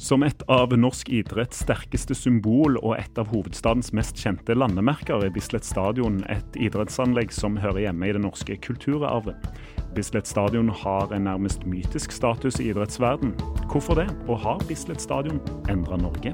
Som et av norsk idretts sterkeste symbol og et av hovedstadens mest kjente landemerker er Bislett Stadion et idrettsanlegg som hører hjemme i den norske kulturarven. Bislett Stadion har en nærmest mytisk status i idrettsverden. Hvorfor det, og har Bislett Stadion endra Norge?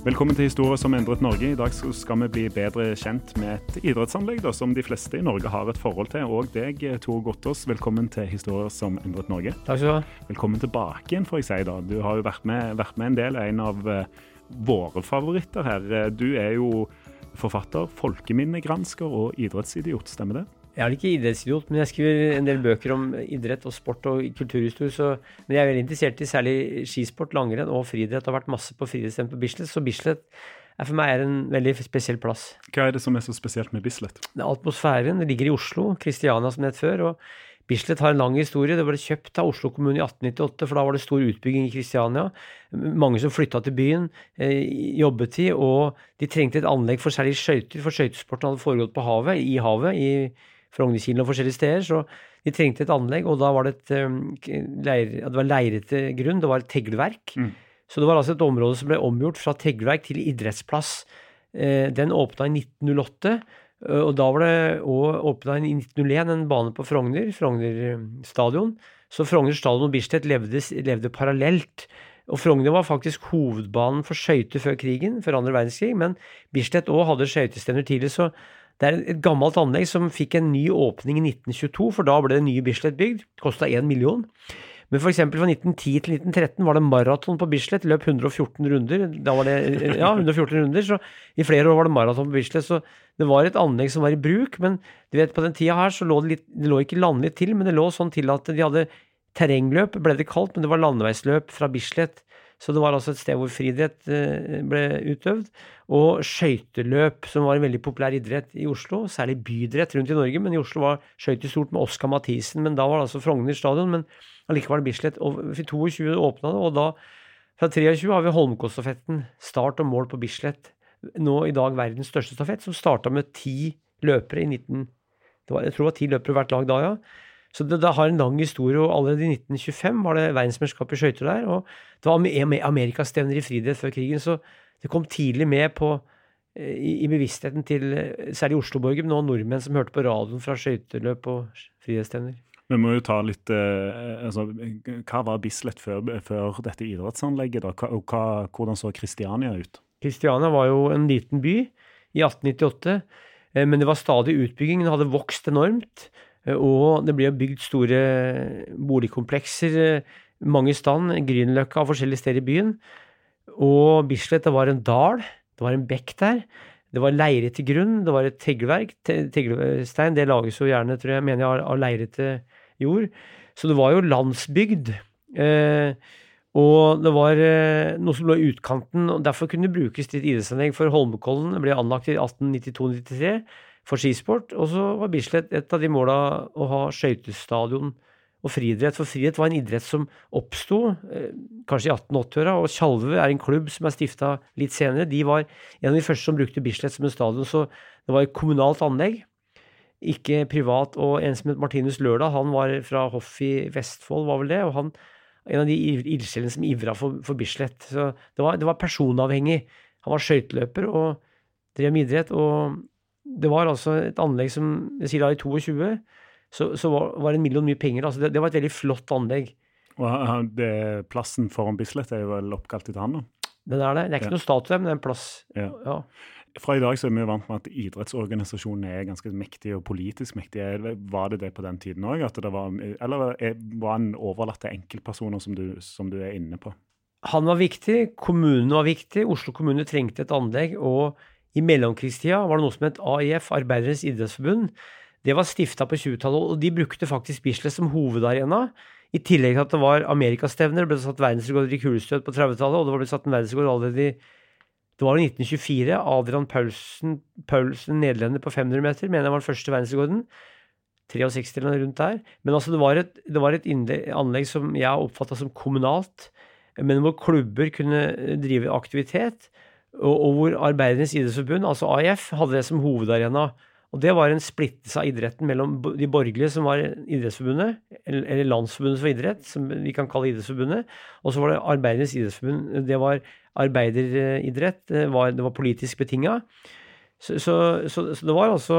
Velkommen til Historie som endret Norge. I dag skal vi bli bedre kjent med et idrettsanlegg da, som de fleste i Norge har et forhold til. Og deg, Tor Gottaas, velkommen til Historie som endret Norge. Takk skal du ha. Velkommen tilbake igjen, får jeg si. da. Du har jo vært med, vært med en del, en av uh, våre favoritter her. Du er jo forfatter, folkeminnegransker og idrettsidiot, stemmer det? Jeg er ikke idrettsidiot, men jeg skriver en del bøker om idrett og sport og kulturhistorie. Så, men jeg er veldig interessert i særlig skisport, langrenn og friidrett. Har vært masse på friidrettsstevne på Bislett, så Bislett er for meg er en veldig spesiell plass. Hva er det som er så spesielt med Bislett? Det er atmosfæren. Det ligger i Oslo, Kristiania som det het før. og Bislett har en lang historie. Det ble kjøpt av Oslo kommune i 1898, for da var det stor utbygging i Kristiania. Mange som flytta til byen, eh, jobbet i, og de trengte et anlegg for særlig skøyter, for skøytesporten hadde foregått på havet, i havet, i Frognerkilen og forskjellige steder. Så de trengte et anlegg, og da var det et um, leir, det var leirete grunn, det var et teglverk. Mm. Så det var altså et område som ble omgjort fra teglverk til idrettsplass. Eh, den åpna i 1908. eh, Og da var det òg åpna i 1901 en bane på Frogner, Frogner eh, stadion. Så Frogner stadion og Bislett levde, levde parallelt. Og Frogner var faktisk hovedbanen for skøyter før krigen, før andre verdenskrig, men Bislett òg hadde skøytestevner tidlig. Så det er et gammelt anlegg som fikk en ny åpning i 1922, for da ble det nye Bislett bygd. Kosta én million. Men f.eks. fra 1910 til 1913 var det maraton på Bislett. Løp 114 runder. Da var det, ja, 114 runder, så I flere år var det maraton på Bislett. Så det var et anlegg som var i bruk. Men du vet, på den tida her så lå det litt, det lå ikke landlig til, men det lå sånn til at de hadde terrengløp, ble det kalt, men det var landeveisløp fra Bislett. Så det var altså et sted hvor friidrett ble utøvd. Og skøyteløp, som var en veldig populær idrett i Oslo. Særlig bydrett rundt i Norge, men i Oslo var skøyter stort med Oskar Mathisen. Men da var det altså Frogner stadion, men allikevel Bislett. Og for 22 åpna det, og da, fra 23, har vi Holmenkollstafetten. Start og mål på Bislett. Nå i dag verdens største stafett, som starta med ti løpere i 19... Det var, jeg tror det var ti løpere hvert lag da, ja. Så det, det, har en lang historie, og allerede i 1925 var det verdensmesterskap i skøyter der. Og det var amerikastevner i friidrett før krigen, så det kom tidlig med på, i, i bevisstheten til særlig Oslo-borgere, men også nordmenn som hørte på radioen fra skøyteløp og friidrettsstevner. Vi må jo ta litt eh, altså, Hva var Bislett før, før dette idrettsanlegget? da? Hva, hva, hvordan så Kristiania ut? Kristiania var jo en liten by i 1898, eh, men det var stadig utbygging. Den hadde vokst enormt. Og det blir jo bygd store boligkomplekser mange stand, Grünerløkka og forskjellige steder i byen. Og Bislett, det var en dal, det var en bekk der. Det var leire til grunn, det var et teglverk. Teglstein det lages jo gjerne, tror jeg, mener jeg, av leirete jord. Så det var jo landsbygd. Eh, og det var eh, noe som lå i utkanten, og derfor kunne det brukes til et idrettsanlegg. For Holmenkollen ble anlagt i 1892-93. For skisport. Og så var Bislett et av de måla å ha skøytestadion og friidrett. For friidrett var en idrett som oppsto eh, kanskje i 1880-åra, og Tjalve er en klubb som er stifta litt senere. De var en av de første som brukte Bislett som en stadion, så det var et kommunalt anlegg. Ikke privat. Og en som het Martinus Lørdag, han var fra hoff i Vestfold, var vel det. og han en av de ildsjelene som ivra for, for Bislett. Så det var, det var personavhengig. Han var skøyteløper og drev med idrett. Og det var altså et anlegg som Jeg sier da i 22 så, så var, var en million mye penger. Altså det, det, var et veldig flott anlegg. Og det, Plassen foran Bislett er jo vel oppkalt etter han, da? Den er det. Det er ikke ja. noe statue, men det er en plass. Ja. ja. Fra i dag så er vi vant med at idrettsorganisasjonene er ganske mektige og politisk mektige. Var det det på den tiden òg? Eller var han overlatt til enkeltpersoner, som du, som du er inne på? Han var viktig, kommunen var viktig. Oslo kommune trengte et anlegg. Og i mellomkrigstida var det noe som het AIF, Arbeidernes idrettsforbund. Det var stifta på 20-tallet, og de brukte faktisk Bislett som hovedarena. I tillegg til at det var amerikastevner, det ble satt verdensrekord i kulestøt på 30-tallet, og det ble satt en verdensrekord allerede i det var i 1924. Adrian Paulsen, Paulsen nederlender på 500 meter, mener jeg var den første verdensrekorden. 63 eller noe rundt der. Men altså, det var et, det var et anlegg som jeg oppfatta som kommunalt, men hvor klubber kunne drive aktivitet, og, og hvor Arbeidernes idrettsforbund, altså AIF, hadde det som hovedarena. Og det var en splittelse av idretten mellom de borgerlige, som var Idrettsforbundet, eller Landsforbundet for idrett, som vi kan kalle Idrettsforbundet, og så var det Arbeidernes idrettsforbund. Det var arbeideridrett, det var, det var politisk betinga. Så, så, så, så, det var altså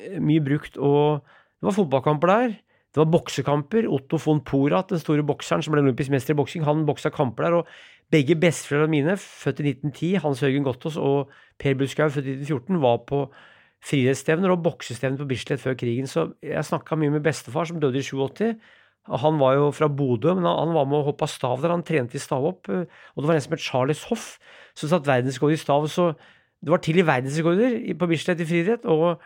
eh, mye brukt, og det var fotballkamper der. Det var boksekamper. Otto von Porat, den store bokseren som ble olympisk mester i boksing, han boksa kamper der. og begge besteforeldrene mine, født i 1910, Hans Jørgen Gottaas og Per Buskhaug, født i 1914, var på frihetsstevner og boksestevner på Bislett før krigen. Så jeg snakka mye med bestefar, som døde i 87. Han var jo fra Bodø, men han var med og hoppa stav der. Han trente i stavhopp. Og det var en som het Charles Hoff, som satt verdensrekord i stav. Så det var til i verdensrekorder på Bislett i friidrett. Og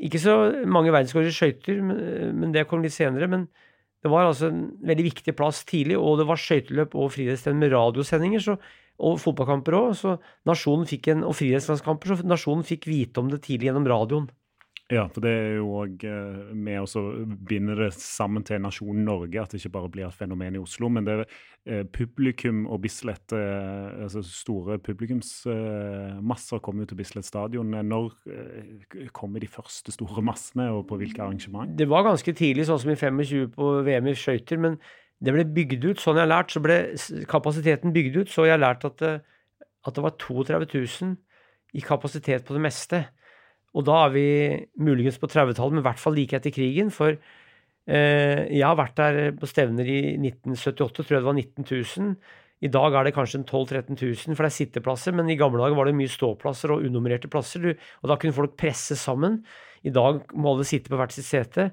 ikke så mange verdensrekorder i skøyter, men det kom litt senere. Men det var altså en veldig viktig plass tidlig, og det var skøyteløp og friidrettsstevne med radiosendinger. Så og fotballkamper òg. Og friidrettslandskamper, så nasjonen fikk vite om det tidlig gjennom radioen. Ja, for det er jo òg eh, med å binde det sammen til nasjonen Norge, at det ikke bare blir et fenomen i Oslo. Men det er eh, publikum og Bislett, eh, altså store publikumsmasser kommer jo til Bislett stadion. Når kommer de første store massene, og på hvilke arrangement? Det var ganske tidlig, sånn som i 25 på VM i skøyter. men det ble bygd ut, sånn jeg har lært, så ble kapasiteten bygd ut. Så jeg har lært at det, at det var 32 000 i kapasitet på det meste. Og da er vi muligens på 30-tallet, men i hvert fall like etter krigen. For eh, jeg har vært der på stevner i 1978, tror jeg det var 19 000. I dag er det kanskje 12 000-13 000, for det er sitteplasser. Men i gamle dager var det mye ståplasser og unummererte plasser. og da kunne folk presse sammen. I dag må alle sitte på hvert sitt sete.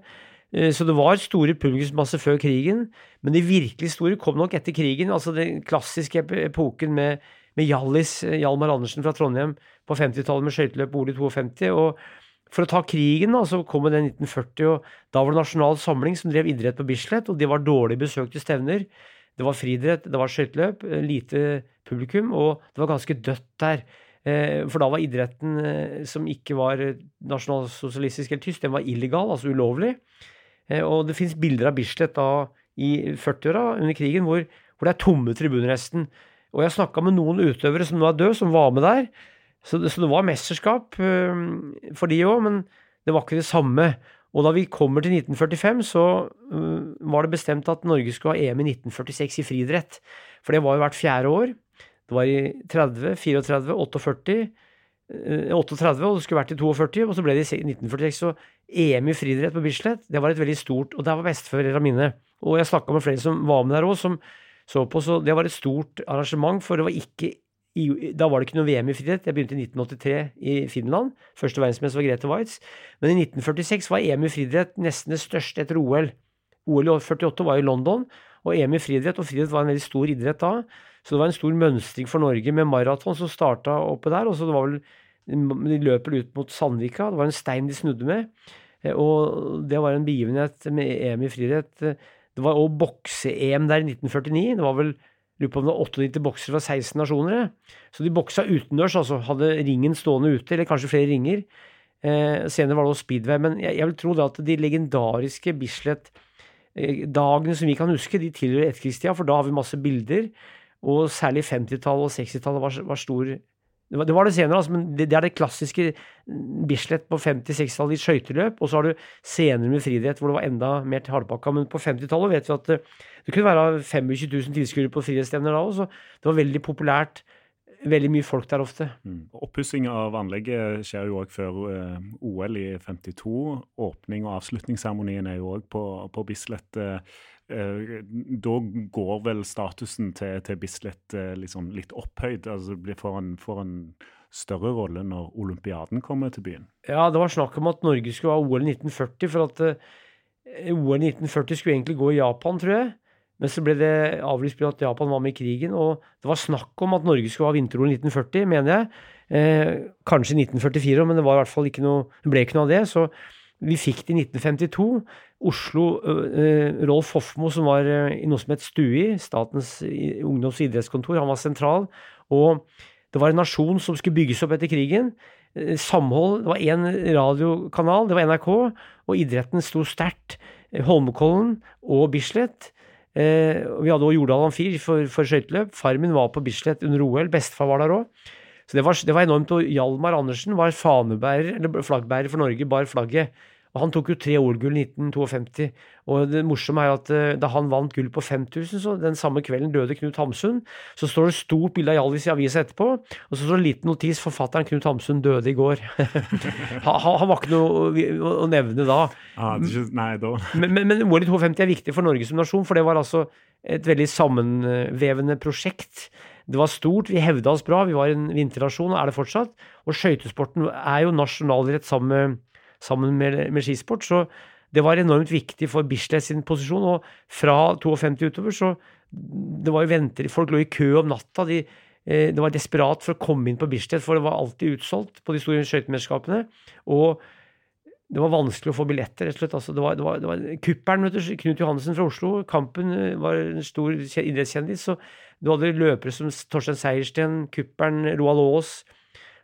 Eh, så det var store publikumsmasse før krigen, men de virkelig store kom nok etter krigen. Altså den klassiske epoken med, med Hjallis, eh, Hjalmar Andersen fra Trondheim på 50-tallet med skøyteløp OL i 52. og for å ta krigen, da, så kom det 1940, og da var det Nasjonal Samling som drev idrett på Bislett, og de var dårlig besøkte stevner. Det var friidrett, det var skøyteløp, eh, lite publikum, og det var ganske dødt der. For da var idretten, som ikke var nasjonalsosialistisk eller tysk, den var illegal, altså ulovlig. Eh, og det fins bilder av Bislett da i 40-åra under krigen hvor, hvor, det er tomme tribuner nesten. Og jeg snakka med noen utøvere som nå er døde, som var med der. Så det, så det var mesterskap øh, for de òg, men det var ikke det samme. Og da vi kommer til 1945, så øh, var det bestemt at Norge skulle ha EM i 1946 i friidrett. For det var jo hvert fjerde år. Det var i 30, 34, 48 38, og det skulle vært i 42, og så ble det i 1946. Så EM i friidrett på Bislett, det var et veldig stort Og der var besteforeldrene mine. Og jeg snakka med flere som var med der òg, som så på, så det var et stort arrangement, for det var ikke da var det ikke noe VM i friidrett. Jeg begynte i 1983 i Finland. Første verdensmester var Grete Waitz. Men i 1946 var EM i friidrett nesten det største etter OL. OL i 48 var i London, og EM i friidrett, og friidrett var en veldig stor idrett da. Så det var en stor mønstring for Norge med maraton som starta oppe der. og så det var vel De løper ut mot Sandvika. Det var en stein de snudde med. Eh, og det var en begivenhet med EM i friidrett. Det var òg bokse-EM der i 1949. Det var vel lurer på om det var 98 boksere fra 16 nasjoner. Så de boksa utendørs, altså. Hadde ringen stående ute, eller kanskje flere ringer. Eh, senere var det også speedway. Men jeg, jeg vil tro det at de legendariske Bislett-dagene som vi kan huske, de tilhører etterkrigstida, for da har vi masse bilder. Og særlig 50-tallet og 60-tallet var, var stor det var, det senere, altså, men det, det, er det klassiske Bislett på 50-60-tallet i skøyteløp. Og så har du senere med friidrett hvor det var enda mer til hardpakka. Men på 50-tallet vet vi at det, det kunne være 25 000 tilskuere på friidrettsstevner da òg, så det var veldig populært veldig mye folk der ofte. Mm. Oppussing av anlegget skjer jo òg før eh, OL i 52. Åpning og avslutningsseremonien er jo òg på, på Bislett. Uh, da går vel statusen til, til Bislett liksom litt opphøyd? altså Får en, for en større rolle når olympiaden kommer til byen? Ja, det var snakk om at Norge skulle ha OL i 1940. For at OL i 1940 skulle egentlig gå i Japan, tror jeg. Men så ble det avlyst fordi at Japan var med i krigen, og det var snakk om at Norge skulle ha vinter-OL 1940, mener jeg. Eh, kanskje 1944, men det var i hvert fall ikke noe, det ble ikke noe av det. Så vi fikk det i 1952. Oslo, Rolf Hofmo, som var i noe som het STUI, Statens ungdoms- og idrettskontor, han var sentral. Og det var en nasjon som skulle bygges opp etter krigen. Samhold. Det var én radiokanal, det var NRK, og idretten sto sterkt. Holmenkollen og Bislett vi hadde også Jordal Amfir for, for skøyteløp. Far min var på Bislett under OL. Bestefar var der òg. Så det var, det var, enormt. Og Hjalmar Andersen var fanebærer, eller flaggbærer for Norge, bar flagget. Og han tok jo tre OL-gull i 1952. Og det morsomme er at uh, da han vant gull på 5000, så den samme kvelden døde Knut Hamsun. Så står det stort bilde av Hjalvis i avisa etterpå, og så står det liten notis 'Forfatteren Knut Hamsun døde i går'. han, han, var ikke noe å nevne da. Ah, nei, da. men, men, men OL i 52 er viktig for Norge som nasjon, for det var altså et veldig sammenvevende prosjekt. Det var stort, vi hevda oss bra, vi var en vinternasjon, og er det fortsatt. Og skøytesporten er jo nasjonalrett sammen sammen med, med, skisport. Så det var enormt viktig for Bislett sin posisjon. Og fra 52 utover så Det var jo venter, folk lå i kø om natta. De, eh, det var desperat for å komme inn på Bislett, for det var alltid utsolgt på de store skøytemesterskapene. Og det var vanskelig å få billetter, rett og slett. Altså, det, var, det, var, det var Kuppelen, Knut Johannessen fra Oslo. Kampen eh, var en stor idrettskjendis. Så du hadde løpere som Torstein Seiersten, Kuppelen, Roald Aas.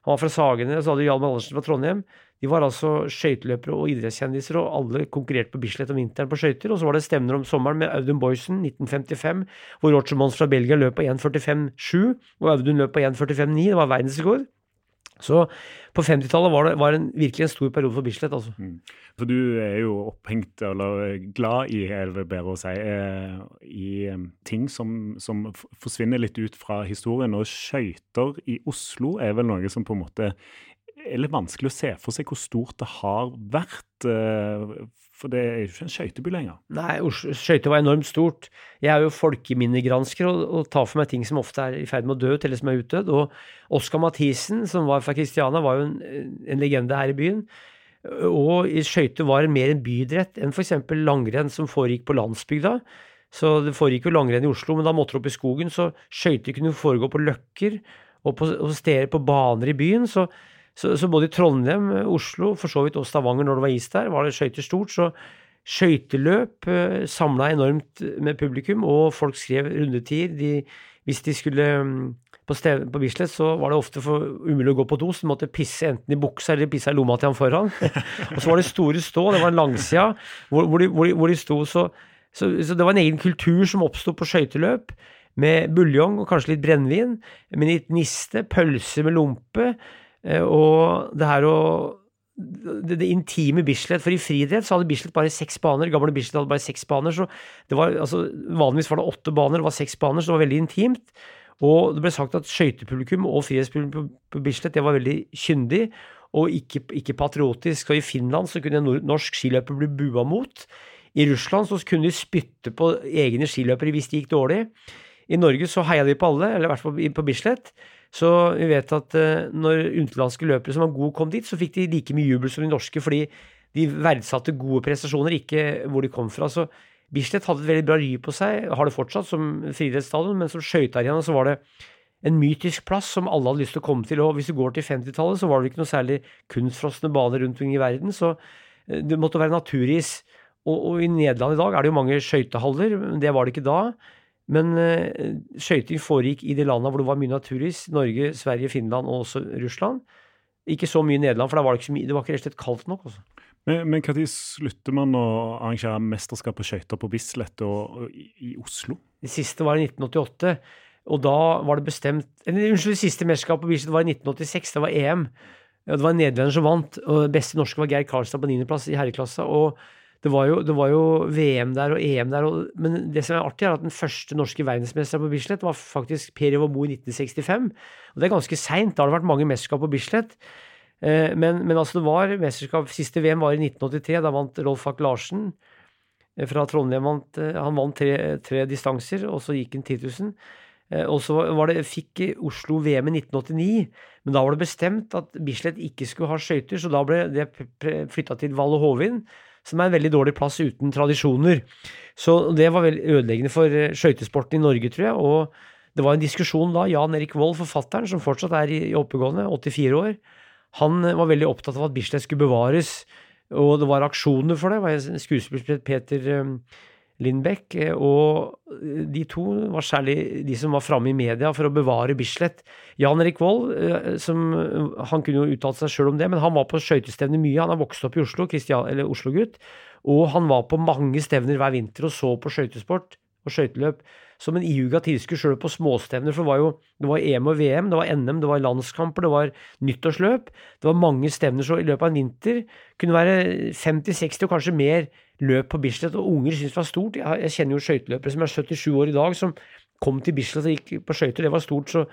Han var fra Sagene. Så hadde du Hjalmar Andersen fra Trondheim. De var altså skøyteløpere og idrettskjendiser, og alle konkurrerte på Bislett om vinteren på skøyter. Og så var det stevner om sommeren med Audun Boysen 1955, hvor Roger Mons fra Belgia løp på 1.45,7, og Audun løp på 1.45,9. Det var verdensrekord. Så på 50-tallet var det var en, virkelig en stor periode for Bislett. altså. Mm. For du er jo opphengt, eller glad i, er det bedre å si, eh, i ting som, som forsvinner litt ut fra historien. Og skøyter i Oslo er vel noe som på en måte er litt vanskelig å se for seg hvor stort det har vært. For det er jo ikke en skøyteby lenger. Nei, skøyter var enormt stort. Jeg er jo folkeminnegransker og, og, tar for meg ting som ofte er i ferd med å dø, eller som er utdødd. Og Oskar Mathisen, som var fra Kristiania, var jo en, en legende her i byen. Og skøyter var mer en bydrett enn f.eks. langrenn som foregikk på landsbygda. Så det foregikk jo langrenn i Oslo, men da måtte du opp i skogen. Så skøyter kunne foregå på løkker og på, og steder på baner i byen. Så så, så, både i Trondheim, Oslo, for så vidt og Stavanger når det var is der, var det skøyter stort. Så skøyteløp eh, samla enormt med publikum, og folk skrev rundetider. De, hvis de skulle mm, på, sted, på Bislett, så var det ofte for umulig å gå på do, så de måtte pisse enten i buksa eller pisse i lomma til han foran. og så var det store stå, det var en langsida hvor, hvor, de, hvor, hvor de sto så, så, så, det var en egen kultur som oppsto på skøyteløp, med buljong og kanskje litt brennevin, med litt niste, pølse med lompe. Eh, og det her å det, det, intime Bislett, for i friidrett så hadde Bislett bare seks baner. Gamle Bislett hadde bare seks baner, så det var, altså, vanligvis var det åtte baner, det var seks baner, så det var veldig intimt. Og det ble sagt at skøytepublikum og frihetspublikum på Bislett det var veldig kyndig og ikke, ikke patriotisk. Og i Finland så kunne en norsk skiløper bli bua mot. I Russland så kunne de spytte på egne skiløpere hvis de gikk dårlig. I Norge så heia de på alle, eller i hvert fall på Bislett. Så vi vet at uh, når utenlandske løpere som var gode, kom dit, så fikk de like mye jubel som de norske, fordi de verdsatte gode prestasjoner, ikke hvor de kom fra. Så Bislett hadde et veldig bra ry på seg, har det fortsatt som friidrettsstadion, men som skøytearena så var det en mytisk plass som alle hadde lyst til å komme til. Og hvis du går til 50-tallet, så var det ikke noe særlig kunstfrosne baner rundt omkring i verden, så eh, det måtte være naturis. Og, og i Nederland i dag er det jo mange skøytehaller, det var det ikke da. Men uh, skøyting foregikk i de landene hvor det var mye naturis. Norge, Sverige, Finland og også Russland. Ikke så mye i Nederland, for var det, ikke så mye, det var ikke rett og slett kaldt nok. Også. Altså. Men, men når slutter man å arrangere mesterskap på skøyter på Bislett og, og i, i, Oslo? Det siste var i 1988. Og da var det bestemt Unnskyld, det siste mesterskapet på Bislett var i 1986. Det var EM. Det var en nederlender som vant, og beste norske var Geir Karlstad på niendeplass i herreklassa. og det var, jo, det var, jo, VM der og EM der, og, men det som er artig, er at den første norske verdensmesteren på Bislett var faktisk Per Ivar Moe i 1965. Og det er ganske seint. Da har det vært mange mesterskap på Bislett. Eh, men, men, altså det var mesterskap Siste VM var i 1983. Da vant Rolf Hack Larsen eh, fra Trondheim. Vant, eh, han vant tre, tre distanser, og så gikk han 10 000. Eh, og så det, fikk Oslo VM i 1989, men da var det bestemt at Bislett ikke skulle ha skøyter, så da ble det flytta til Valle Hovin som er en veldig dårlig plass uten tradisjoner. Så det var veldig ødeleggende for eh, skøytesporten i Norge, tror jeg. Og det var en diskusjon da. Jan Erik Vold, forfatteren, som fortsatt er i oppegående, 84 år, han eh, var veldig opptatt av at Bislett skulle bevares. Og det var aksjoner for det. Det var skuespiller Peter eh, Lindbekk, eh, og de to var særlig de som var framme i media for å bevare Bislett. Jan Erik Vold, eh, han kunne jo uttalt seg sjøl om det, men han var på skøytestevner mye. Han har vokst opp i Oslo, eller Oslo-gutt, og han var på mange stevner hver vinter og så på skøytesport og skøyteløp som en ihuga tilskuer sjøl på småstevner, for det var jo det var EM og VM, det var NM, det var landskamper, det var nyttårsløp. Det var mange stevner, så i løpet av en vinter kunne det være 50-60 og kanskje mer løp på Bislett, og unger syntes det var stort. Jeg, jeg kjenner jo skøyteløpere som er 77 år i dag, som kom til Bislett og gikk på skøyter. Det var stort, så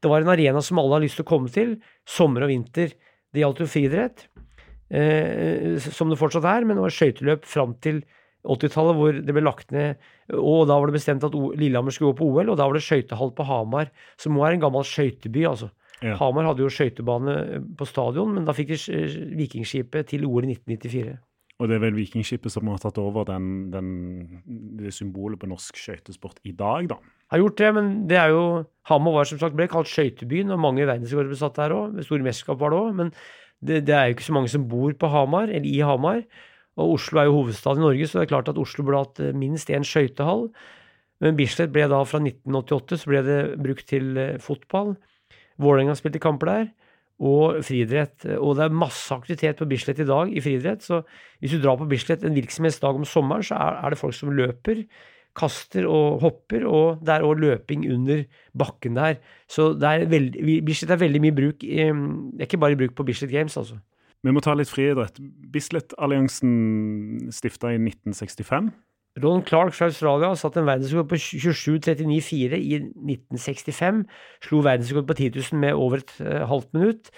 det var en arena som alle har lyst til å komme til, sommer og vinter. Det gjaldt jo friidrett, eh, som det fortsatt er, men det var skøyteløp fram til 80-tallet hvor det ble lagt ned, og da var det bestemt at Lillehammer skulle gå på OL, og da var det skøytehall på Hamar, som nå er en gammel skøyteby, altså. Ja. Hamar hadde jo skøytebane på stadion, men da fikk de Vikingskipet til OL i 1994. Og det er vel Vikingskipet som har tatt over den, den, det symbolet på norsk skøytesport i dag, da? Har gjort det, men det er jo Hamar var som sagt ble kalt skøytebyen, og mange verdensrekorder ble satt der òg. Store mesterskap var det òg. Men det, det, er jo ikke så mange som bor på Hamar, eller i Hamar. Og Oslo er jo hovedstaden i Norge, så det er klart at Oslo burde hatt eh, minst én skøytehall. Men Bislett ble da fra 1988 så ble det brukt til eh, fotball. Vålerenga spilte kamper der og friidrett. Og det er masse aktivitet på Bislett i dag i friidrett. Så hvis du drar på Bislett en virksomhetsdag om sommeren, så er, det folk som løper, kaster og hopper, og det er òg løping under bakken der. Så er veldig, Bislett er veldig mye bruk Det er ikke bare bruk på Bislett Games, altså. Vi må ta litt friidrett. Bislett-alliansen stifta i 1965. Ron Clark fra Australia satte en verdensrekord på 27.39,4 i 1965. Slo verdensrekord på 10 000 med over et uh, halvt minutt.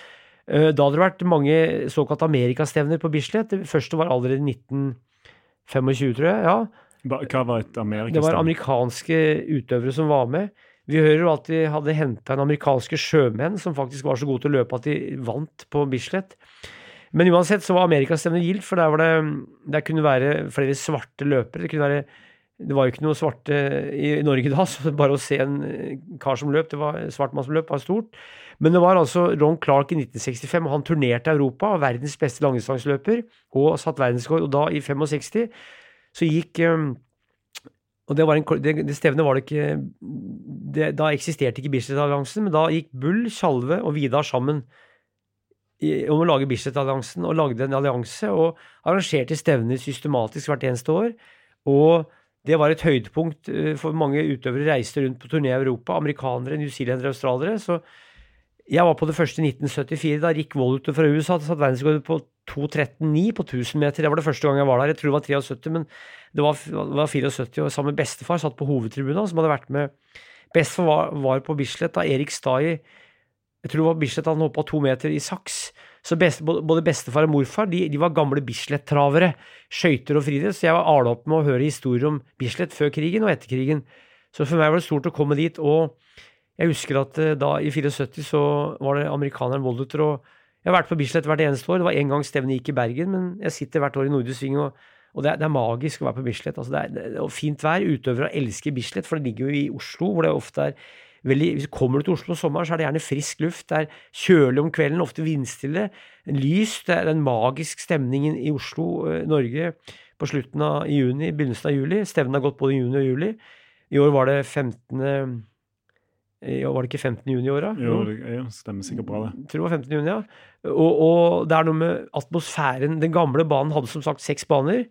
Uh, da hadde det vært mange såkalt amerikastevner på Bislett. Det første var allerede i 1925, tror jeg. ja. Hva var et amerikastevne? Det var amerikanske utøvere som var med. Vi hører jo at de hadde henta en amerikanske sjømenn som faktisk var så gode til å løpe at de vant på Bislett. Men uansett så var amerikastevnet gildt, for der, var det, der kunne være flere svarte løpere. Det, kunne være, det var jo ikke noe svarte i, Norge da, så bare å se en kar som løp, det var svart mann som løp, var stort. Men det var altså Ron Clark i 1965, og han turnerte Europa, verdens beste langdistanseløper, og satt verdensrekord. Og da, i 65, så gikk um, og det, en, det, det, stevnet var det ikke det, Da eksisterte ikke Bislett-alliansen, men da gikk Bull, Tjalve og Vidar sammen om å lage Bislett-alliansen, og lagde en allianse og arrangerte stevner systematisk hvert eneste år. Og det var et høydepunkt eh, for mange utøvere reiste rundt på turné i Europa. Amerikanere, newzealendere, australiere. Så jeg var på det første i 1974, da Rick Wolluter fra USA satt verdensrekord på 2.13,9 på 1000 meter. Det var det første gang jeg var der. Jeg tror det var 73, men det var, var 74. Og sammen med bestefar satt på hovedtribunen, som hadde vært med. Bestefar var, var på Bislett da Erik Stai jeg tror det var Bislett han hoppa to meter i saks. Så best, både bestefar og morfar de, de var gamle Bislett-travere. Skøyter og friidrett. Så jeg var ala opp med å høre historier om Bislett før krigen og etter krigen. Så for meg var det stort å komme dit. Og jeg husker at uh, da i 74 så var det amerikaneren Volduter og Jeg har vært på Bislett hvert eneste år. Det var en gang stevnet gikk i Bergen, men jeg sitter hvert år i Nordre Sving, og, og det, er, det, er, magisk å være på Bislett. Altså det, er, det er fint vær. Utøvere elsker Bislett, for det ligger jo i Oslo, hvor det ofte er veldig, hvis Kommer du til Oslo om sommeren, så er det gjerne frisk luft. Det er kjølig om kvelden, ofte vindstille. Lys. Det er den magisk stemningen i Oslo, eh, Norge, på slutten av juni, begynnelsen av juli. Stevnen har gått både i juni og juli. I år var det 15. Ja, Var det ikke 15. juni i år, da? Jo, det ja, stemmer sikkert bra, det. Tror det var 15. juni, ja. Og, og det er noe med atmosfæren. Den gamle banen hadde som sagt seks baner,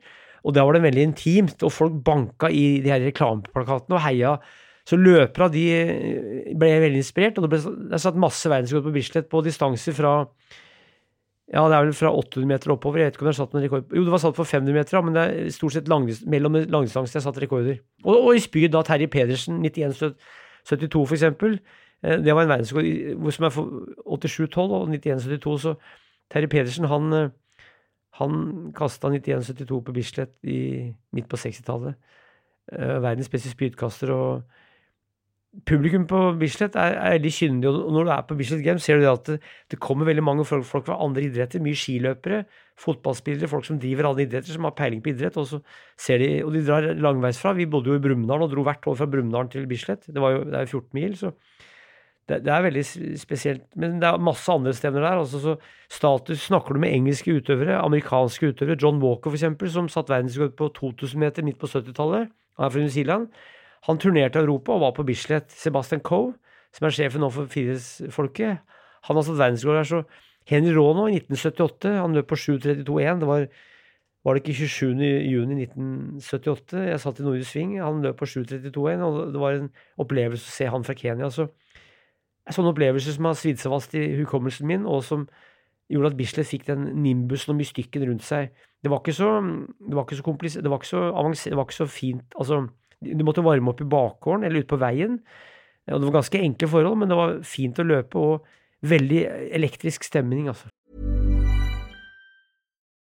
og da var det veldig intimt, og folk banka i de her reklameplakatene og heia. Så løpere de eh, ble veldig inspirert, og det ble er satt masse verdensrekord på Bislett på distanser fra ja, det er vel fra 800 meter oppover. Jeg vet ikke om det er satt noen rekord Jo, det var satt på 500 meter, men det er stort sett langdis- mellom langdistanser jeg har satt rekorder. Og, og i spyd da Terje Pedersen, 91,72 for eksempel. Eh, Det var en verdensrekord som er for 87,12 og 91,72, så Terje Pedersen, han, eh, han kasta 91,72 på Bislett i, midt på 60-tallet. Eh, Verdens beste spydkaster og Publikum på Bislett er, er veldig kyndig, og når du er på Bislett Games, ser du det at det, det kommer veldig mange folk, folk fra andre idretter. Mye skiløpere, fotballspillere, folk som driver alle idretter, som har peiling på idrett. Og så ser de, og de drar langveisfra. Vi bodde jo i Brumunddal og dro hvert år fra Brumunddal til Bislett. Det, var jo, det er jo 14 mil, så det, det er veldig spesielt. Men det er masse andre stevner der. Altså, så status Snakker du med engelske utøvere, amerikanske utøvere, John Walker eksempel, som satt verdensrekord på 2000 meter midt på 70-tallet, han er fra New Zealand. Han turnerte i Europa og var på Bislett. Sebastian Coe, som er sjefen nå for Firesfolket, han har satt verdensrekord her, Så Henry Rono i 1978, han løp på 7.32,1. Det var, var det ikke 27. juni 1978? Jeg satt i Nordisk Sving. Han løp på 7.32,1, og det var en opplevelse å se han fra Kenya. Så sånne opplevelser som har svidd seg fast i hukommelsen min, og som gjorde at Bislett fikk den nimbusen og mystikken rundt seg. Det var ikke så, så komplisert, det det var ikke så fint altså, Du måtte varme opp i bakgården eller ute på veien. Og det var ganske enkle forhold, men det var fint å løpe, og veldig elektrisk stemning, altså.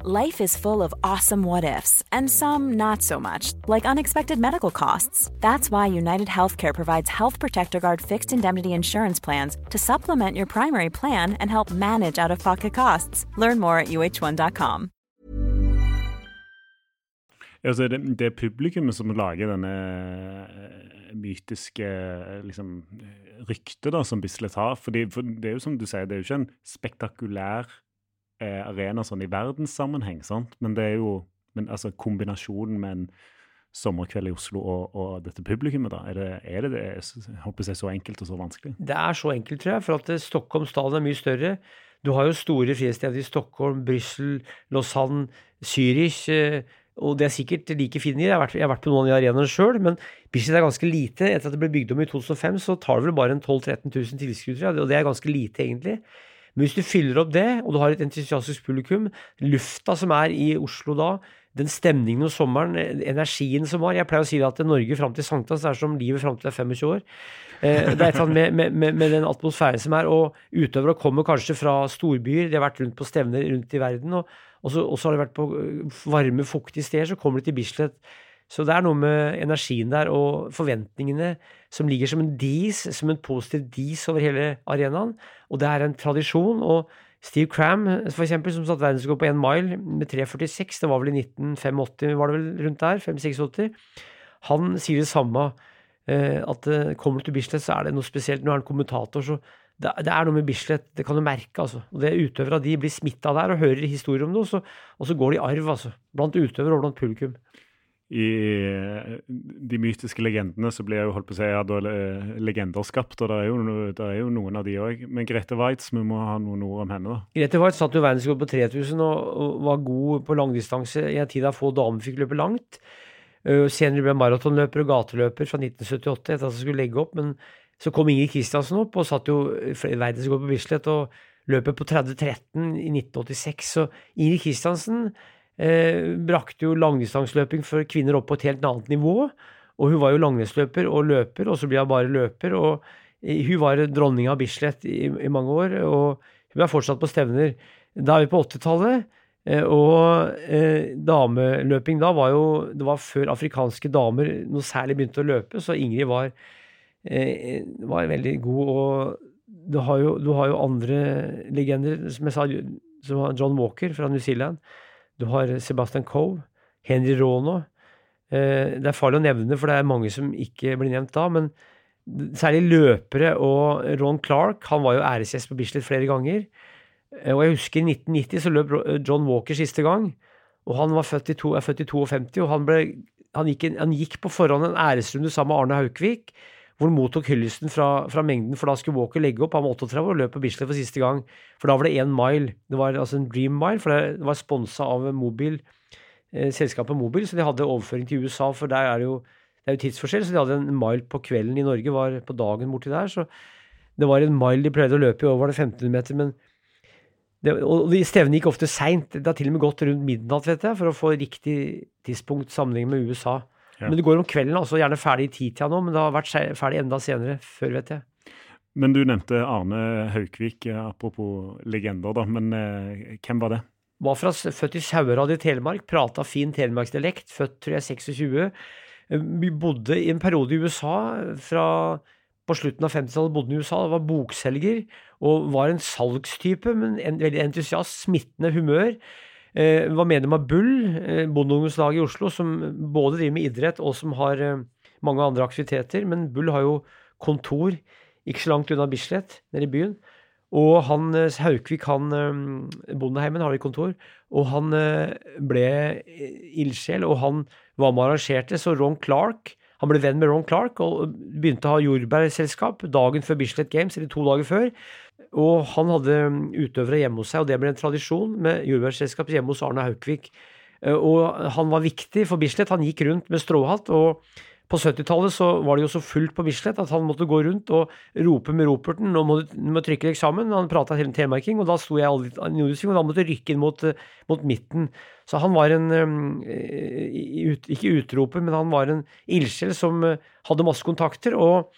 Life is full of awesome what ifs, and some not so much, like unexpected medical costs. That's why United Healthcare provides Health Protector Guard fixed indemnity insurance plans to supplement your primary plan and help manage out of pocket costs. Learn more at uh1.com. Altså, det, det publikummet som lager denne eh, mytiske liksom, ryktet da, som Bislett har. For det er jo som du sier, det er jo ikke en spektakulær eh, arena sånn i verdenssammenheng, sant? men det er jo men, altså, kombinasjonen med en sommerkveld i Oslo og, og dette publikummet, da, er det er det, det er, jeg håper jeg, så enkelt og så vanskelig? Det er så enkelt, tror jeg, for at eh, Stockholm stadion er mye større. Du har jo store frihetssteder i Stockholm, Brussel, Lausanne, Zürich. eh, Og det er sikkert like fine. Jeg har vært, jeg har vært på noen av de arenaene sjøl, men Bislett er ganske lite. Etter at det ble bygd om i 2005, så tar det vel bare en 12 000-13 000 tilskuere, og det er ganske lite, egentlig. Men hvis du fyller opp det, og du har et entusiastisk publikum, lufta som er i Oslo da, den stemningen om sommeren, energien som var Jeg pleier å si det at Norge fram til sankthans er som livet fram til det er 25 år. Eh, Det er et eller annet med, med, med, den atmosfæren som er, og utøvere kommer kanskje fra storbyer, de har vært rundt på stevner rundt i verden, og, så, har de vært på øh, varme, fuktige steder, så kommer de til Bislett. Så det er noe med energien der og forventningene som ligger som en dis, som en positiv dis over hele arenaen. Og det er en tradisjon. Og Steve Cram, for eksempel, som satt verdensrekord på én mile med 3,46, det var vel i 1985, var det vel rundt der, 5-86, han sier det samme. eh, At eh, kommer du til Bislett, så er det noe spesielt. Nå er han kommentator, så det er noe med Bislett, det kan du merke, altså. Og det Utøvere de blir smitta der og hører historier om det, og så, og så går det i arv, altså. Blant utøvere og blant publikum. I eh, de mytiske legendene så blir jeg jo holdt på å si, ja, eh, legender skapt, og det er jo, det er jo noen av de òg. Men Grete Waitz, vi må ha noen ord om henne, da. Grete Waitz satt jo verdensrekord på 3000 og, var god på langdistanse i en tid da få damer fikk løpe langt. Uh, senere ble maratonløper og gateløper fra 1978 etter at hun skulle legge opp, men Så kom Ingrid Kristiansen opp og satt jo verdensrekord på Bislett og løpet på 30-13 i 1986. Så Ingrid Kristiansen eh, brakte jo langdistanseløping for kvinner opp på et helt annet nivå. Og hun var jo langrennsløper og løper, og så ble hun bare løper. og Hun var dronninga av Bislett i, i, mange år, og hun er fortsatt på stevner. Da er vi på 80-tallet. Eh, og eh, dameløping da var jo Det var før afrikanske damer noe særlig begynte å løpe, så Ingrid var, eh, var veldig god. Og du har, jo, du har, jo, andre legender, som jeg sa, som John Walker fra New Zealand. Du har Sebastian Coe, Henry Rono. Eh, det er farlig å nevne, for det er mange som ikke blir nevnt da. men Særlig løpere og Ron Clark. Han var jo æresgjest på Bislett flere ganger. Eh, og jeg husker i 1990 så løp John Walker siste gang. Og han var født i to, er født i 52, og han, ble, han, gikk, han, gikk, på forhånd en æresrunde sammen med Arne Haukvik, hvor han mottok hyllesten fra, fra, mengden, for da skulle Walker legge opp. Han var 38 og løp på Bislett for siste gang. For da var det én mile. Det var altså en dream mile, for det var sponsa av Mobil, eh, selskapet Mobil, så de hadde overføring til USA, for der er det jo det er jo tidsforskjell, så de hadde en mile på kvelden i Norge, var på dagen borti der. Så det var en mile de pleide å løpe i, år, var det 1500 meter. men det, og de Stevnene gikk ofte seint. Det har til og med gått rundt midnatt vet jeg, for å få riktig tidspunkt sammenlignet med USA. Ja. Men det går om kvelden, altså gjerne ferdig i titida nå, men det har vært ferdig enda senere før, vet jeg. Men du nevnte Arne Haukvik, apropos legender, da. Men eh, hvem var det? Var fra, født i Sauerad i Telemark, prata fin telemarksdialekt, født tror jeg 26. Eh, vi bodde i en periode i USA fra på slutten av 50-tallet bodde han i USA, var bokselger og var en salgstype, men en veldig entusiast, smittende humør. Var medlem av Bull, eh, bondeungdomslaget i Oslo, som både driver med idrett og som har eh, mange andre aktiviteter. Men Bull har jo kontor ikke så langt unna Bislett, nede i byen. Og han eh, Haukvik, han eh, Bondeheimen har vi kontor, og han ble ildsjel, og han var med og arrangerte, så Ron Clark han ble venn med Ron Clark og begynte å ha jordbærselskap dagen før Bislett Games, eller to dager før. Og han hadde utøvere hjemme hos seg, og det ble en tradisjon med jordbærselskap hjemme hos Arne Haukvik. Eh, og han var viktig for Bislett. Han gikk rundt med stråhatt. og på 70-tallet så var det jo så fullt på Bislett at han måtte gå rundt og rope med roperten. Nå må du, må trykke eksamen. Han prata hele telemarking, og da sto jeg aldri og da måtte jeg rykke inn mot, mot, midten. Så han var en Ikke utroper, men han var en ildsjel som hadde masse kontakter. og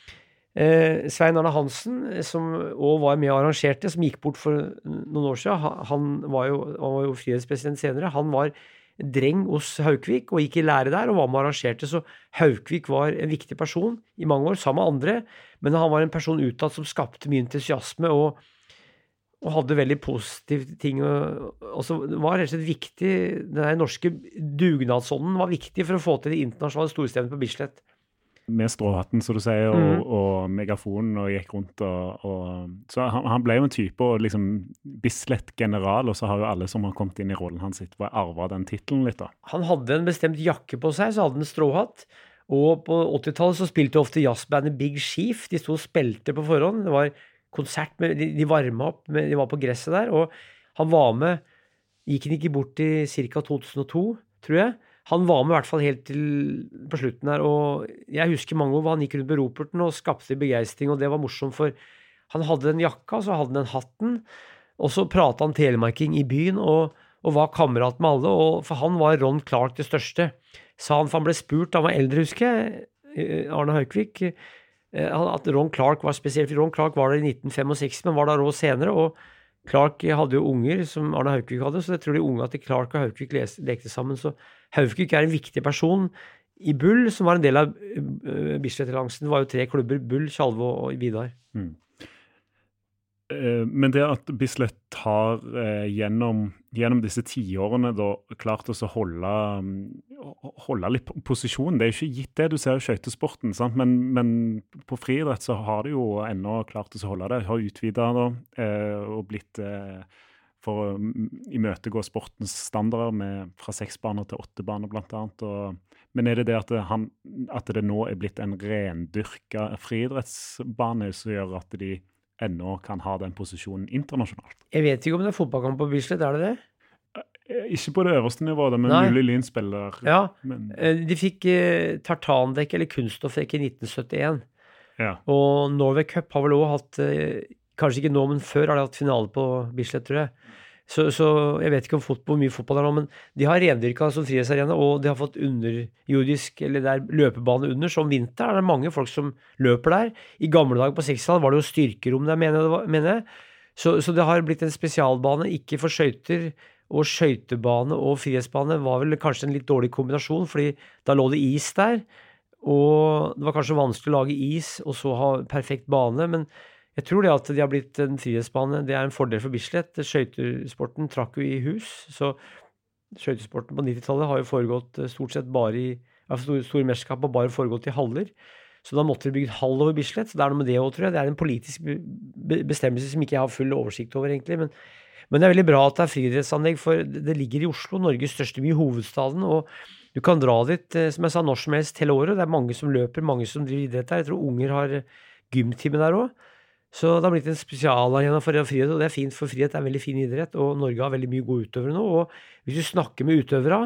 Eh, Svein Arne Hansen, som òg var med og arrangerte, som gikk bort for noen år siden, han var jo, han var jo frihetspresident senere. Han var dreng hos Haukvik og gikk i lære der og var med og arrangerte. Så Haukvik var en viktig person i mange år, sammen med andre. Men han var en person utad som skapte mye entusiasme og, og hadde veldig positive ting. Og, og så var rett og slett viktig Den norske dugnadsånden var viktig for å få til det internasjonale storstevnet på Bislett med stråhatten, som du sier, og, mm. og megafonen, og gikk rundt og, og Så han, han, ble jo en type og liksom Bislett-general, og så har jo alle som har kommet inn i rollen hans, arva den tittelen litt, da. Han hadde en bestemt jakke på seg, så hadde han stråhatt. Og på 80-tallet så spilte ofte jazzbandet Big Chief. De sto og spilte på forhånd. Det var konsert med De, de varma opp, med, de var på gresset der. Og han var med Gikk han ikke bort i ca. 2002, tror jeg? Han var med i hvert fall helt til på slutten her. Og jeg husker mange år hvor han gikk rundt med roperten og skapte begeistring, og det var morsomt, for han hadde den jakka, så hadde han den hatten, og så prata han telemarking i byen og, og var kamerat med alle, og for han var Ron Clark det største. Sa han, for han ble spurt, han var eldre, husker jeg, eh, Arne Haukvik, eh, at Ron Clark var spesielt. Ron Clark var der i 1965, men var der òg senere. og Clark hadde jo unger, som Arne Haukvik hadde, så jeg tror de unga til Clark og Haukvik lekte sammen. Så Haukvik er en viktig person i Bull, som var en del av uh, Bislett-alliansen. Det var jo tre klubber, Bull, Tjalve og Vidar. Mm. Uh, men det at Bislett har uh, gjennom, gjennom, disse tiårene klart å holde, um, holde litt posisjon Det er jo ikke gitt det. Du ser jo skøytesporten, men, men, på friidrett så har de jo ennå klart å holde det. Har utvida og blitt for å imøtegå sportens standarder med, fra seks baner til åtte baner, bl.a. Men er det det at han, at det, nå er blitt en rendyrka friidrettsbane som gjør at de ennå kan ha den posisjonen internasjonalt? Jeg vet ikke om det er fotballkamp på Bislett, er det det? Eh, ikke på det øverste nivået, men Nei. mulig Lyn spiller Ja, men... Eh, de fikk eh, tartandekk eller kunststoffdekk i 1971. Ja. Og Norway Cup har vel òg hatt eh, Kanskje ikke nå, men før har de hatt finale på Bislett, tror jeg. Så, så jeg vet ikke om fotball, hvor mye fotball det er nå, men de har rendyrka som frihetsarena, og de har fått underjordisk, eller det er løpebane under, så om vinteren er det mange folk som løper der. I gamle dager på 60-tallet var det jo styrkerom der, mener jeg. Mener jeg. Så, så, det har blitt en spesialbane, ikke for skøyter. Og skøytebane og frihetsbane var vel kanskje en litt dårlig kombinasjon, fordi da lå det is der. Og det var kanskje vanskelig å lage is og så ha perfekt bane, men jeg tror det at de har blitt en frihetsbane, det er en fordel for Bislett. Skøytesporten trakk jo i hus, så skøytesporten på 90-tallet har jo foregått eh, stort sett bare i Store, store mesterskap har bare foregått i haller. Så da måtte de bygge hall over Bislett. Så det er noe med det òg, tror jeg. Det er en politisk bestemmelse som ikke jeg har full oversikt over, egentlig. Men, men det er veldig bra at det er friidrettsanlegg, for det ligger i Oslo, Norges største by, hovedstaden. og du kan dra dit, eh, som jeg sa, når som helst hele året. Det er mange som løper, mange som driver idrett der. Jeg tror unger har gymtime der òg. Så det har blitt en spesialarena for frihet, og det er fint, for frihet er en veldig fin idrett, og Norge har veldig mye gode utøvere nå. Og hvis du snakker med utøvere,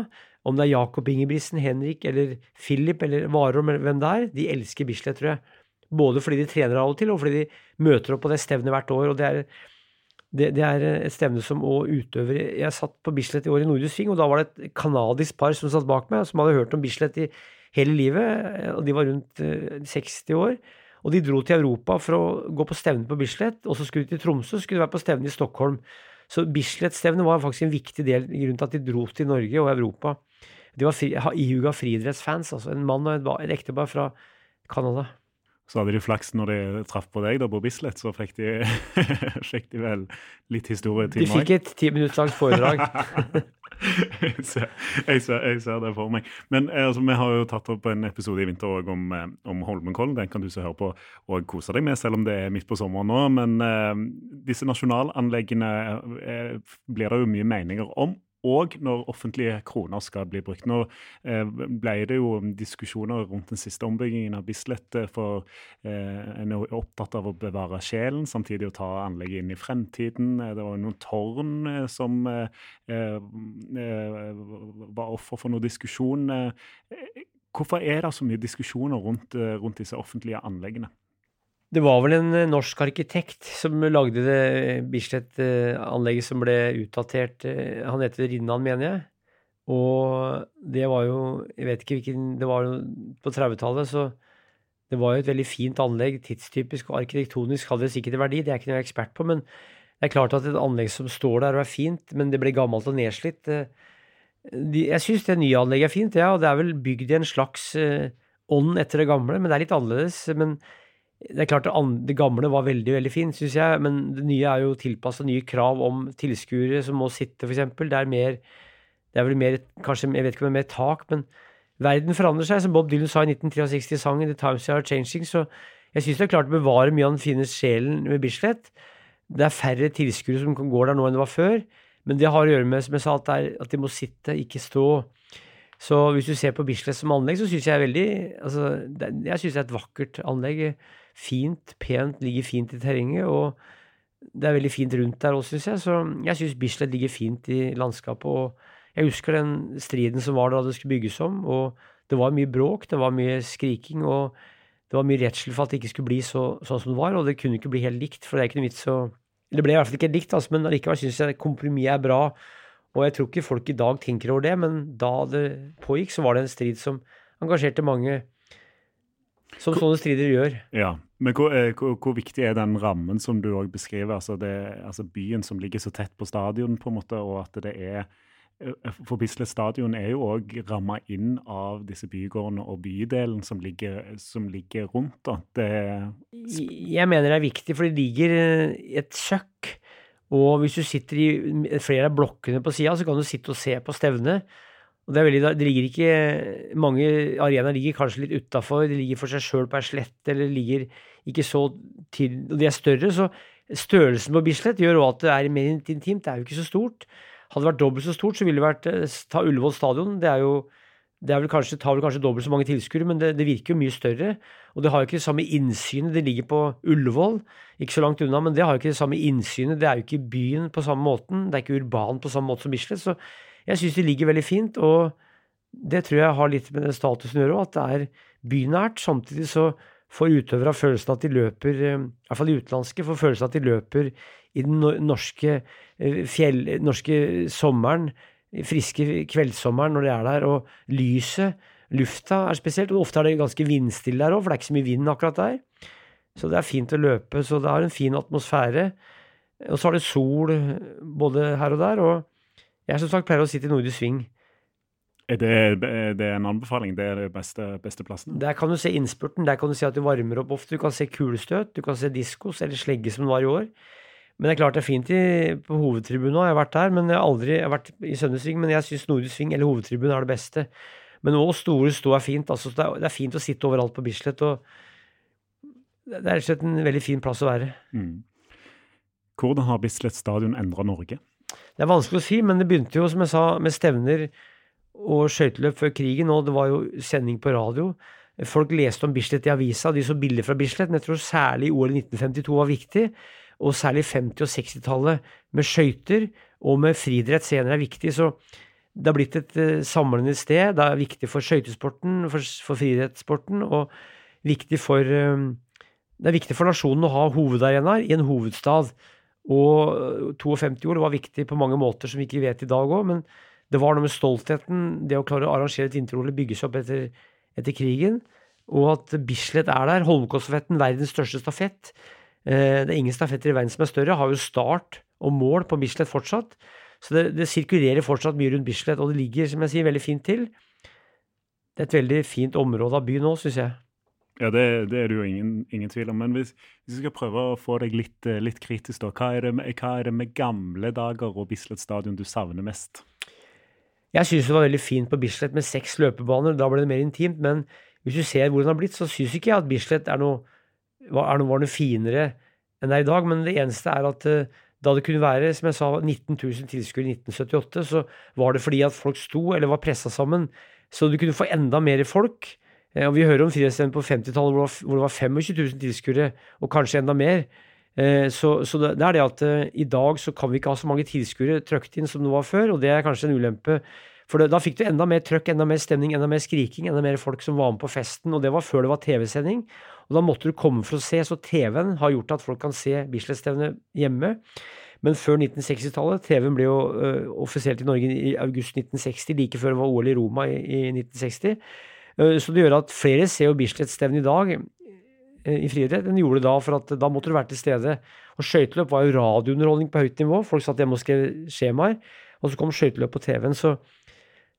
om det er Jakob Ingebrigtsen, Henrik eller Philip eller Warholm eller hvem det er, de elsker Bislett, tror jeg. Både fordi de trener av og til, og fordi de møter opp på det stevnet hvert år. og det er, det, det er et stevne som òg utøvere Jeg satt på Bislett i år i Nordre Sving, og da var det et kanadisk par som satt bak meg, som hadde hørt om Bislett i hele livet, og de var rundt 60 eh, år. Og de dro til Europa for å gå på stevne på Bislett, og så skulle de til Tromsø, skulle de være på stevne i Stockholm. Så Bislett-stevnet var faktisk en viktig del i grunnen til at de dro til Norge og Europa. De var fri, ihuga friidrettsfans, altså. En mann og et, et ektepar fra Canada. Så hadde de flaks når de traff på deg da på Bislett, så fikk de, fikk de vel litt historietime De fikk et ti minutter langt foredrag. jeg, ser, jeg, ser, det for meg. Men eh, altså, vi har jo tatt opp en episode i vinter om, eh, om Holmenkollen. Den kan du så høre på og kose deg med, selv om det er midt på sommeren nå. Men eh, disse nasjonalanleggene eh, blir det jo mye meninger om og når offentlige kroner skal bli brukt. Nå eh, ble det jo diskusjoner rundt den siste ombyggingen av Bislett, eh, for eh, en er opptatt av å bevare sjelen, samtidig å ta anlegget inn i fremtiden. Det var noen tårn som var offer for noe diskusjon. Hvorfor er det så mye diskusjoner rundt, rundt disse offentlige anleggene? Det var vel en eh, norsk arkitekt som lagde det Bislett-anlegget som ble utdatert. Eh, han heter Rinnan, mener jeg. Og det var jo Jeg vet ikke hvilken Det var jo på 30-tallet, så det var jo et veldig fint anlegg. Tidstypisk og arkitektonisk hadde det sikkert verdi, det er ikke noe jeg er ekspert på. Men det er klart at et anlegg som står der og er fint, men det ble gammelt og nedslitt eh, Jeg syns det nye anlegget er fint, ja, og det er vel bygd i en slags ånd etter det gamle, men det er litt annerledes. men det er klart det, det gamle var veldig veldig fint, syns jeg, men det nye er jo tilpassa nye krav om tilskuere som må sitte, f.eks. Det er mer Det er vel mer Kanskje, jeg vet ikke om det er mer tak, men verden forandrer seg. Som Bob Dylan sa i 1963-sangen 'The Times Are Changing', så jeg syns det er klart å bevare mye av den fine sjelen med Bislett. Det er færre tilskuere som går der nå enn det var før, men det har å gjøre med, som jeg sa, at, er, at de må sitte, ikke stå. Så hvis du ser på Bislett som anlegg, så syns jeg veldig altså, det, Jeg syns det er et vakkert anlegg fint, pent, ligger fint i terrenget. Og det er veldig fint rundt der òg, syns jeg. Så jeg syns Bislett ligger fint i landskapet. Og jeg husker den striden som var da det skulle bygges om. Og det var mye bråk, det var mye skriking, og det var mye redsel for at det ikke skulle bli så, sånn som det var. Og det kunne ikke bli helt likt, for det er ikke noe vits å Det ble i hvert fall ikke helt likt, altså, men allikevel syns jeg kompromisset er bra. Og jeg tror ikke folk i dag tenker over det, men da det pågikk, så var det en strid som engasjerte mange som sånne strider gjør. Ja, Men hvor, eh, hvor, hvor viktig er den rammen som du òg beskriver? Altså, det, altså byen som ligger så tett på stadion, på en måte, og at det er eh, for Bislett stadion er jo òg ramma inn av disse bygårdene og bydelen som ligger, som ligger rundt. Det Jeg mener det er viktig, for det ligger eh, et søkk. Og hvis du sitter i flere av blokkene på sida, så kan du sitte og se på stevnet. Og det, veldig, det ligger ikke Mange arenaer ligger kanskje litt utafor. De ligger for seg sjøl på ei slett eller ligger ikke så til Og de er større, så størrelsen på Bislett gjør òg at det er mer intimt. Det er jo ikke så stort. Hadde det vært dobbelt så stort, så ville det vært eh, Ta Ullevål stadion. Det er jo det er vel kanskje, tar vel kanskje dobbelt så mange tilskuere, men det, det, virker jo mye større. Og det har jo ikke det samme innsynet. Det ligger på Ullevål, ikke så langt unna, men det har jo ikke det samme innsynet. Det er jo ikke byen på samme måten. Det er ikke urban på samme måte som Bislett. Så jeg syns de ligger veldig fint, og det tror jeg har litt med den statusen å gjøre, at det er bynært. Samtidig så får utøvere følelsen at de løper, eh, i hvert fall de utenlandske, får følelsen at de løper i den norske, eh, fjell, norske sommeren, friske kveldssommeren når de er der, og lyset, lufta er spesielt, og ofte er det ganske vindstille der òg, for det er ikke så mye vind akkurat der. Så det er fint å løpe, så det har en fin atmosfære. Og så har det sol både her og der, og jeg som sagt pleier å sitte i Nordisk Sving. Er det, er det, en anbefaling? Det er den beste, beste plassen? Der kan du se innspurten. Der kan du se at du varmer opp ofte. Du kan se kulestøt, du kan se diskos eller slegge som det var i år. Men det er klart det er fint i, på hovedtribunen òg. Jeg har vært der, men jeg har aldri jeg har vært i Sønnesving. Men jeg syns Nordisk Sving eller hovedtribunen er det beste. Men òg store stå er fint. Altså, det, er, det, er, fint å sitte overalt på Bislett. og Det er rett og slett en veldig fin plass å være. Mm. Hvordan har Bislett stadion endra Norge? Det er vanskelig å si, men det begynte jo, som jeg sa, med stevner og skøyteløp før krigen, og det var jo sending på radio. Folk leste om Bislett i avisa, de så bilder fra Bislett, men jeg tror særlig OL 1952 var viktig. Og særlig 50- og 60-tallet med skøyter og med friidrett senere er viktig. Så det har blitt et uh, samlende sted. Det er viktig for skøytesporten, for, for friidrettssporten, og viktig for um, Det er viktig for nasjonen å ha hovedarenaer i en hovedstad. Og 52 år var viktig på mange måter som vi ikke vet i dag òg, men det var noe med stoltheten, det å klare å arrangere et vinter-OL bygge seg opp etter, etter, krigen, og at Bislett er der. Holmenkollstafetten, verdens største stafett. Eh, det er ingen stafetter i verden som er større. Har jo start og mål på Bislett fortsatt. Så det, det sirkulerer fortsatt mye rundt Bislett, og det ligger, som jeg sier, veldig fint til. Det er et veldig fint område av byen nå, syns jeg. Ja, det, det, er det jo ingen, ingen tvil om. Men hvis, hvis, vi skal prøve å få deg litt, eh, litt kritisk, da. Hva er, det, hva er, det, med gamle dager og Bislett stadion du savner mest? Jeg syns det var veldig fint på Bislett med seks løpebaner. Da ble det mer intimt. Men hvis du ser hvordan det har blitt, så syns ikke jeg at Bislett er noe, er noe, var noe finere enn det er i dag. Men det eneste er at eh, da det kunne være som jeg sa, 19 000 tilskuere i 1978, så var det fordi at folk sto eller var pressa sammen. Så du kunne få enda mer folk. Eh, og Vi hører om friidrettsstevner på 50-tallet hvor, hvor, det var 25 000 tilskuere, og kanskje enda mer. Eh, så, så, det er det at uh, i dag så kan vi ikke ha så mange tilskuere trøkt inn som det var før, og det er kanskje en ulempe. For da fikk du enda mer trøkk, enda mer stemning, enda mer skriking, enda mer folk som var med på festen, og det var før det var TV-sending. Og da måtte du komme for å se, så TV-en har gjort at folk kan se Bislett-stevnet hjemme. Men før 1960-tallet, TV-en ble jo uh, offisielt i Norge i august 1960, like før det var OL i Roma i, i 1960. Eh, så det gjør at flere ser jo Bislett-stevnet i dag eh, i friidrett enn de gjorde da, for at da måtte du være til stede. Og skøyteløp var jo radiounderholdning på høyt nivå. Folk satt hjemme og skrev skjemaer. Og så kom skøyteløp på TV-en. Så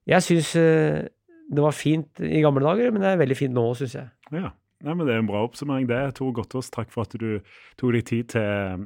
jeg syns eh, det var fint i gamle dager, men det er veldig fint nå, syns jeg. Ja. Nei, men Det er en bra oppsummering. det. Tor Gottaas, takk for at du tok deg tid til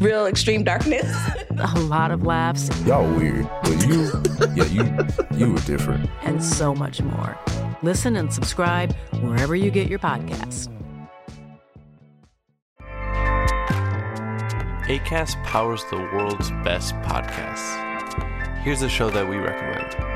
real extreme darkness. a lot of laughs. Y'all weird, but you, yeah, you, you were different. And so much more. Listen and subscribe wherever you get your podcasts. ACAST powers the world's best podcasts. Here's a show that we recommend.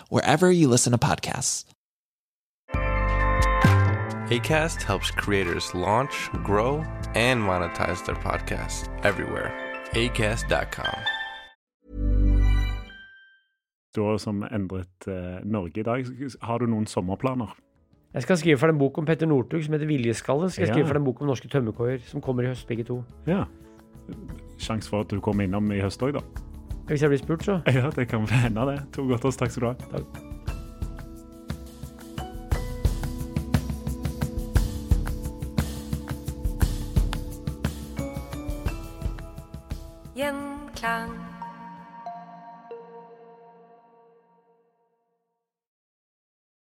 wherever you listen to podcasts. ACAST helps creators launch, grow, and monetize their podcasts everywhere. ACAST.com. Da som endret eh, Norge i dag. Har du noen sommerplaner? Jeg skal skrive for en bok om Petter Northug som heter Viljeskalle. Skal jeg Ja. skrive ferdig en bok om norske tømmerkoier, som kommer i høst, begge to. Ja. Sjanse for at du kommer innom i høst òg, da. Hvis jeg blir spurt, så. Ja, det kan hende, det. To godt oss. takk skal du ha. Takk. Gjenklang.